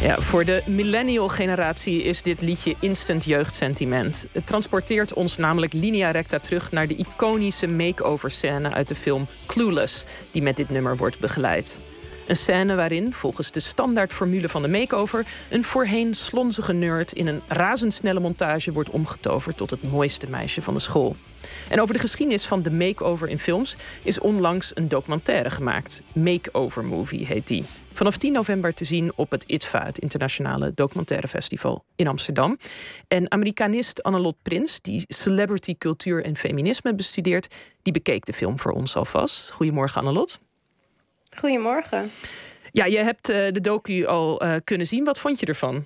Ja, voor de millennial generatie is dit liedje instant jeugdsentiment. Het transporteert ons namelijk linea recta terug naar de iconische makeover scène uit de film Clueless, die met dit nummer wordt begeleid. Een scène waarin, volgens de standaardformule van de makeover, een voorheen slonzige nerd in een razendsnelle montage wordt omgetoverd tot het mooiste meisje van de school. En over de geschiedenis van de makeover in films is onlangs een documentaire gemaakt. Makeover Movie heet die. Vanaf 10 november te zien op het ITVA, het Internationale Documentaire Festival in Amsterdam. En Amerikanist Annelot Prins, die celebrity cultuur en feminisme bestudeert, die bekeek de film voor ons alvast. Goedemorgen Annelot. Goedemorgen. Ja, je hebt uh, de docu al uh, kunnen zien. Wat vond je ervan?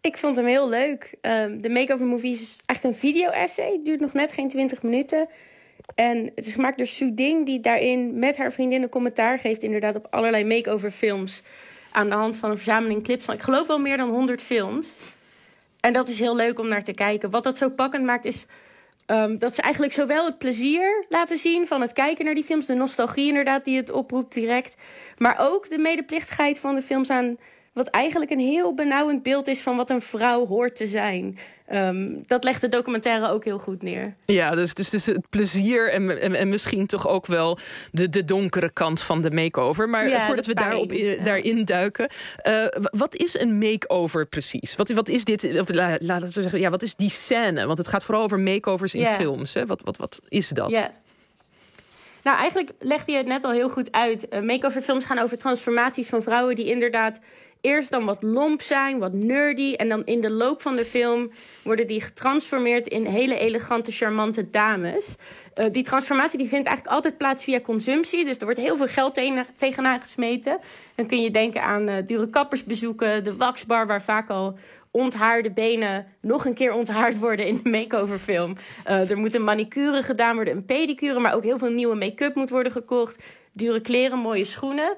Ik vond hem heel leuk. Uh, de Makeover Movie is eigenlijk een video-essay. Duurt nog net geen 20 minuten. En het is gemaakt door Sue Ding, die daarin met haar vriendin een commentaar geeft... inderdaad op allerlei makeover films. Aan de hand van een verzameling clips van, ik geloof wel meer dan 100 films. En dat is heel leuk om naar te kijken. Wat dat zo pakkend maakt is Um, dat ze eigenlijk zowel het plezier laten zien van het kijken naar die films, de nostalgie inderdaad die het oproept direct, maar ook de medeplichtigheid van de films aan wat eigenlijk een heel benauwend beeld is van wat een vrouw hoort te zijn. Um, dat legt de documentaire ook heel goed neer. Ja, dus, dus, dus het plezier en, en, en, misschien toch ook wel de, de donkere kant van de makeover. Maar ja, voordat we daarop, ja. daarin duiken, uh, wat is een makeover precies? Wat, wat is dit? Of, laten we zeggen, ja, wat is die scène? Want het gaat vooral over makeovers in films. Hè? Wat, wat, wat is dat? Ja. Nou, eigenlijk legde je het net al heel goed uit. Uh, makeover films gaan over transformaties van vrouwen die inderdaad eerst dan wat lomp zijn, wat nerdy. En dan in de loop van de film worden die getransformeerd in hele elegante, charmante dames. Uh, die transformatie die vindt eigenlijk altijd plaats via consumptie. Dus er wordt heel veel geld tegen, tegenaan gesmeten. Dan kun je denken aan uh, dure kappersbezoeken, de waxbar, waar vaak al onthaarde benen nog een keer onthaard worden in de makeoverfilm. Uh, er moet een manicure gedaan worden, een pedicure, maar ook heel veel nieuwe make-up moet worden gekocht. Dure kleren, mooie schoenen.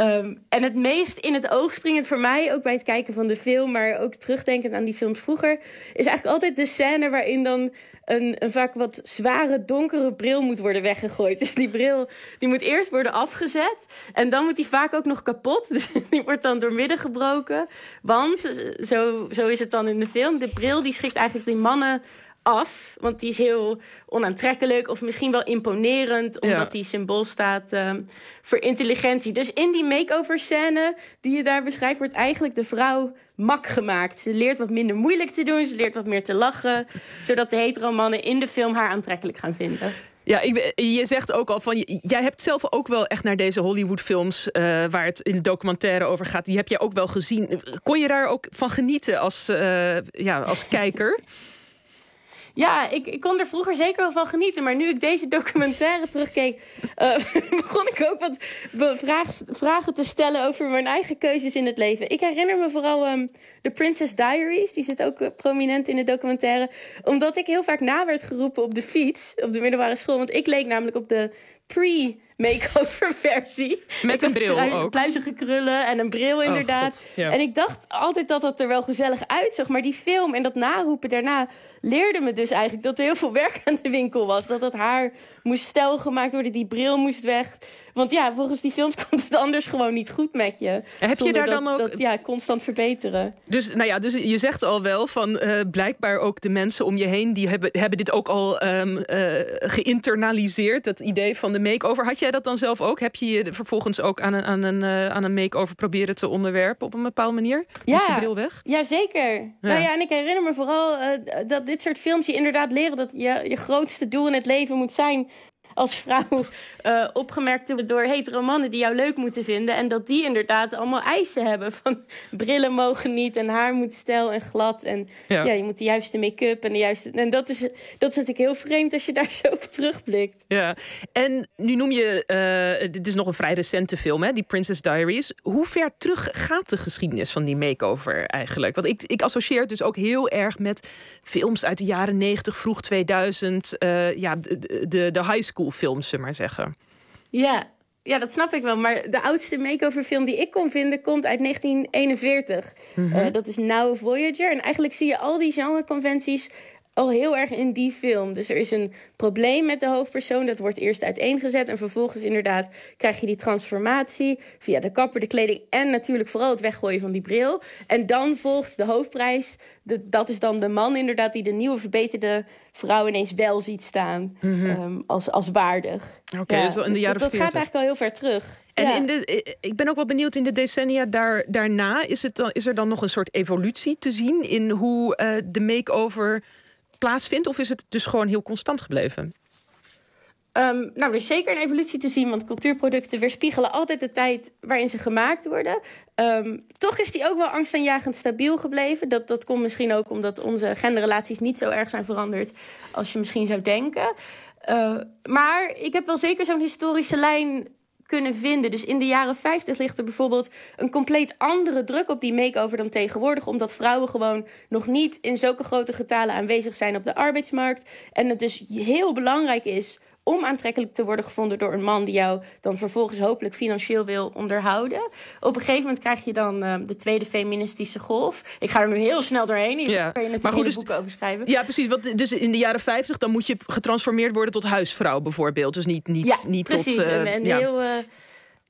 Um, en het meest in het oog springend voor mij, ook bij het kijken van de film, maar ook terugdenkend aan die films vroeger, is eigenlijk altijd de scène waarin dan een, een vaak wat zware, donkere bril moet worden weggegooid. Dus die bril die moet eerst worden afgezet. En dan moet die vaak ook nog kapot. Dus die wordt dan doormidden gebroken. Want, zo, zo is het dan in de film, de bril die schrikt eigenlijk die mannen af. Want die is heel onaantrekkelijk of misschien wel imponerend, omdat ja. die symbool staat um, voor intelligentie. Dus in die makeover scène die je daar beschrijft, wordt eigenlijk de vrouw mak gemaakt. Ze leert wat minder moeilijk te doen, ze leert wat meer te lachen, zodat de hetero mannen in de film haar aantrekkelijk gaan vinden. Ja, ik, je zegt ook al van. Jij hebt zelf ook wel echt naar deze Hollywood-films. Uh, waar het in de documentaire over gaat. Die heb jij ook wel gezien. Kon je daar ook van genieten als, uh, ja, als kijker? Ja, ik, ik kon er vroeger zeker wel van genieten. Maar nu ik deze documentaire terugkeek, uh, begon ik ook wat vragen te stellen over mijn eigen keuzes in het leven. Ik herinner me vooral um, The Princess Diaries. Die zit ook uh, prominent in de documentaire. Omdat ik heel vaak na werd geroepen op de fiets, op de middelbare school. Want ik leek namelijk op de pre makeover versie. Met een bril plui, ook. Pluizige krullen en een bril inderdaad. Oh, ja. En ik dacht altijd dat dat er wel gezellig uitzag. Maar die film en dat naroepen daarna leerde me dus eigenlijk dat er heel veel werk aan de winkel was. Dat het haar moest stijl gemaakt worden, die bril moest weg. Want ja, volgens die films komt het anders gewoon niet goed met je. Heb je daar dat, dan ook... Dat, ja, constant verbeteren. Dus, nou ja, dus je zegt al wel van uh, blijkbaar ook de mensen om je heen... die hebben, hebben dit ook al um, uh, geïnternaliseerd, dat idee van de makeover. Had jij dat dan zelf ook? Heb je je vervolgens ook aan een, aan een, uh, aan een makeover proberen te onderwerpen op een bepaalde manier? Ja, de bril weg? Ja, zeker. Ja. Nou ja, en ik herinner me vooral dat dit soort films je inderdaad leren... dat je, je grootste doel in het leven moet zijn als vrouw uh, opgemerkt te door hetero mannen die jou leuk moeten vinden. En dat die inderdaad allemaal eisen hebben. Van brillen mogen niet en haar moet stijl en glad. En ja, ja je moet de juiste make-up en de juiste. En dat is, dat is natuurlijk heel vreemd als je daar zo op terugblikt. Ja, en nu noem je. Uh, dit is nog een vrij recente film, hè, die Princess Diaries. Hoe ver terug gaat de geschiedenis van die makeover eigenlijk? Want ik, ik associeer het dus ook heel erg met films uit de jaren 90, vroeg 2000. Uh, ja, de, de, de high school films, zullen maar zeggen. Ja, ja, dat snap ik wel. Maar de oudste makeover film die ik kon vinden, komt uit 1941. Mm -hmm. uh, dat is Now Voyager. En eigenlijk zie je al die genreconventies al heel erg in die film. Dus er is een probleem met de hoofdpersoon. Dat wordt eerst uiteengezet. En vervolgens inderdaad krijg je die transformatie via de kapper, de kleding en natuurlijk vooral het weggooien van die bril. En dan volgt de hoofdprijs. dat is dan de man inderdaad die de nieuwe verbeterde vrouw ineens wel ziet staan mhm. ehm, als, als waardig. Oké, dus in de dus jaren dat, dat gaat eigenlijk al heel ver terug. En in de, ik ben ook wel benieuwd in de decennia daar, daarna. Is, het dan, is er dan nog een soort evolutie te zien in hoe uh, de makeover plaatsvindt? Of is het dus gewoon heel constant gebleven? Um, nou, er is zeker een evolutie te zien, want cultuurproducten weerspiegelen altijd de tijd waarin ze gemaakt worden. Ehm, toch is die ook wel angstaanjagend stabiel gebleven. Dat, dat komt misschien ook omdat onze genderrelaties niet zo erg zijn veranderd als je misschien zou denken. Uh, maar ik heb wel zeker zo'n historische lijn kunnen vinden. Dus in de jaren 50 ligt er bijvoorbeeld een compleet andere druk op die make-over dan tegenwoordig. Omdat vrouwen gewoon nog niet in zulke grote getalen aanwezig zijn op de arbeidsmarkt. En het dus heel belangrijk is om aantrekkelijk te worden gevonden door een man die jou dan vervolgens hopelijk financieel wil onderhouden. Op een gegeven moment krijg je dan uh, de tweede feministische golf. Ik ga er nu heel snel doorheen. Hier ja. kan je natuurlijk goed, dus, boeken over schrijven. Ja, precies. Want dus in de jaren 50 dan moet je getransformeerd worden tot huisvrouw bijvoorbeeld. Dus niet, niet, ja, niet precies. tot. Uh, en, ja. heel, uh,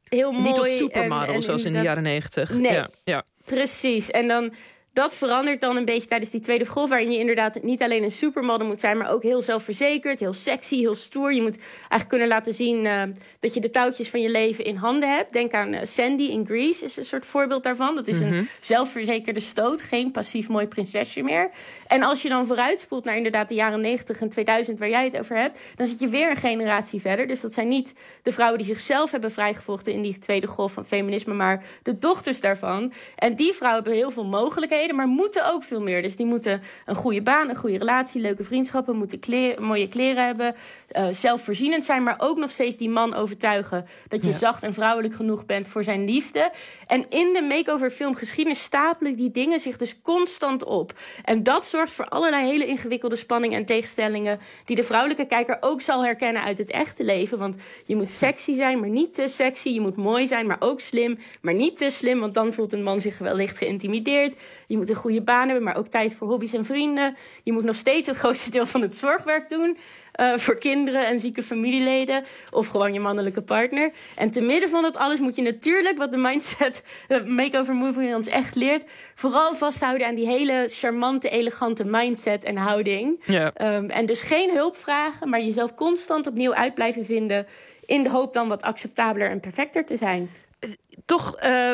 heel mooi. Niet tot supermodel zoals in de jaren 90. Nee, ja, ja. precies. En dan dat verandert dan een beetje tijdens die tweede golf, waarin je inderdaad niet alleen een supermodel moet zijn, maar ook heel zelfverzekerd, heel sexy, heel stoer. Je moet eigenlijk kunnen laten zien uh, dat je de touwtjes van je leven in handen hebt. Denk aan uh, Sandy in Greece, is een soort voorbeeld daarvan. Dat is een mhm. zelfverzekerde stoot, geen passief mooi prinsesje meer. En als je dan vooruitspoelt naar inderdaad de jaren 90 en 2000, waar jij het over hebt, dan zit je weer een generatie verder. Dus dat zijn niet de vrouwen die zichzelf hebben vrijgevochten in die tweede golf van feminisme, maar de dochters daarvan. En die vrouwen hebben heel veel mogelijkheden, maar moeten ook veel meer. Dus die moeten een goede baan, een goede relatie, leuke vriendschappen, moeten kleren, mooie kleren hebben, uh, zelfvoorzienend zijn, maar ook nog steeds die man overtuigen dat je zacht en vrouwelijk genoeg bent voor zijn liefde. En in de makeover filmgeschiedenis stapelen die dingen zich dus constant op. En dat zorgt voor allerlei hele ingewikkelde spanningen en tegenstellingen die de vrouwelijke kijker ook zal herkennen uit het echte leven. Want je moet sexy zijn, maar niet te sexy. Je moet mooi zijn, maar ook slim, maar niet te slim, want dan voelt een man zich wellicht geïntimideerd. Je moet een goede baan hebben, maar ook tijd voor hobby's en vrienden. Je moet nog steeds het grootste deel van het zorgwerk doen. Uh, voor kinderen en zieke familieleden. Of gewoon je mannelijke partner. En te midden van dat alles moet je natuurlijk, wat de mindset uh, makeover movie ons echt leert, vooral vasthouden aan die hele charmante, elegante mindset en houding. Ja. Um, en dus geen hulp vragen, maar jezelf constant opnieuw uit blijven vinden. In de hoop dan wat acceptabeler en perfecter te zijn. Toch uh,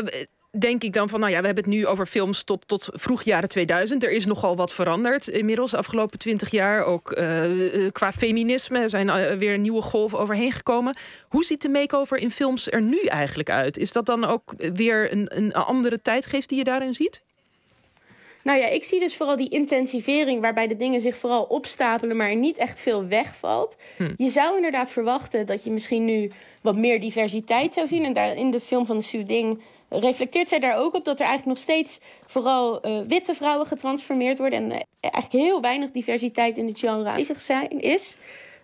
denk ik dan van, nou ja, we hebben het nu over films tot, tot vroeg jaren 2000. Er is nogal wat veranderd inmiddels, de afgelopen twintig jaar. Ook uh, qua feminisme zijn er weer een nieuwe golf overheen gekomen. Hoe ziet de makeover in films er nu eigenlijk uit? Is dat dan ook weer een, een andere tijdgeest die je daarin ziet? Nou ja, ik zie dus vooral die intensivering waarbij de dingen zich vooral opstapelen, maar er niet echt veel wegvalt. Hm. Je zou inderdaad verwachten dat je misschien nu wat meer diversiteit zou zien. En daar in de film van Sue Ding reflecteert zij daar ook op dat er eigenlijk nog steeds vooral uh, witte vrouwen getransformeerd worden. En uh, eigenlijk heel weinig diversiteit in het genre aanwezig zijn, is.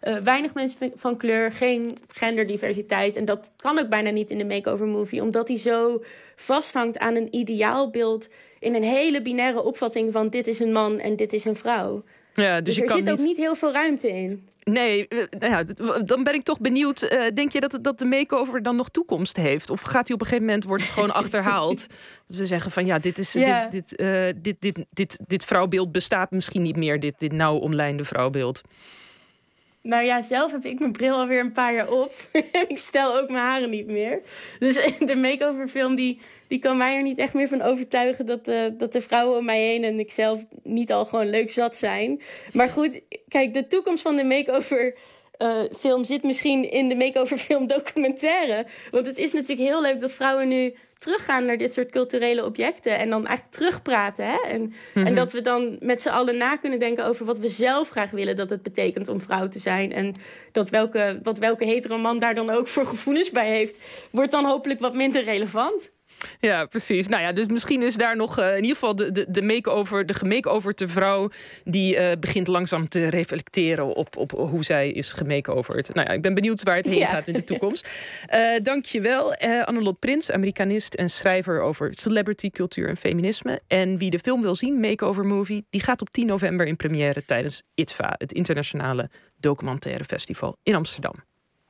Uh, weinig mensen van kleur, geen genderdiversiteit. En dat kan ook bijna niet in de makeover movie, omdat hij zo vasthangt aan een ideaalbeeld in een hele binaire opvatting van dit is een man en dit is een vrouw. Ja, dus, dus er zit ook niet heel veel ruimte in. Nee, eh, nou ja, dan ben ik toch benieuwd. Uh, denk je dat, dat de makeover dan nog toekomst heeft? Of gaat hij op een gegeven moment wordt het gewoon achterhaald? Dat we zeggen van ja, dit, is, dit, dit, uh, dit, dit, dit, dit vrouwbeeld bestaat misschien niet meer. Dit, dit nauw omlijnde vrouwbeeld. Nou ja, zelf heb ik mijn bril alweer een paar jaar op. ik stel ook mijn haren niet meer. Dus de makeover film die die kan mij er niet echt meer van overtuigen dat, uh, dat de vrouwen om mij heen en ikzelf niet al gewoon leuk zat zijn. Maar goed, kijk, de toekomst van de makeover. Uh, film zit misschien in de makeover film documentaire. Want het is natuurlijk heel leuk dat vrouwen nu teruggaan naar dit soort culturele objecten. En dan eigenlijk terugpraten. Hè? En, en mhm. dat we dan met z'n allen na kunnen denken over wat we zelf graag willen dat het betekent om vrouw te zijn. En dat welke, wat welke hetero man daar dan ook voor gevoelens bij heeft, wordt dan hopelijk wat minder relevant. Ja, precies. Nou ja, dus misschien is daar nog uh, in ieder geval de, de, de make-over, de gemake-overde vrouw... die uh, begint langzaam te reflecteren op, op hoe zij is gemake-overd. Nou ja, ik ben benieuwd waar het heen ja. gaat in de toekomst. Uh, dankjewel, Annelot Prins, Amerikanist en schrijver over celebrity, cultuur en feminisme. En wie de film wil zien, Makeover Movie... die gaat op 10 november in première tijdens ITVA... het internationale documentaire festival in Amsterdam.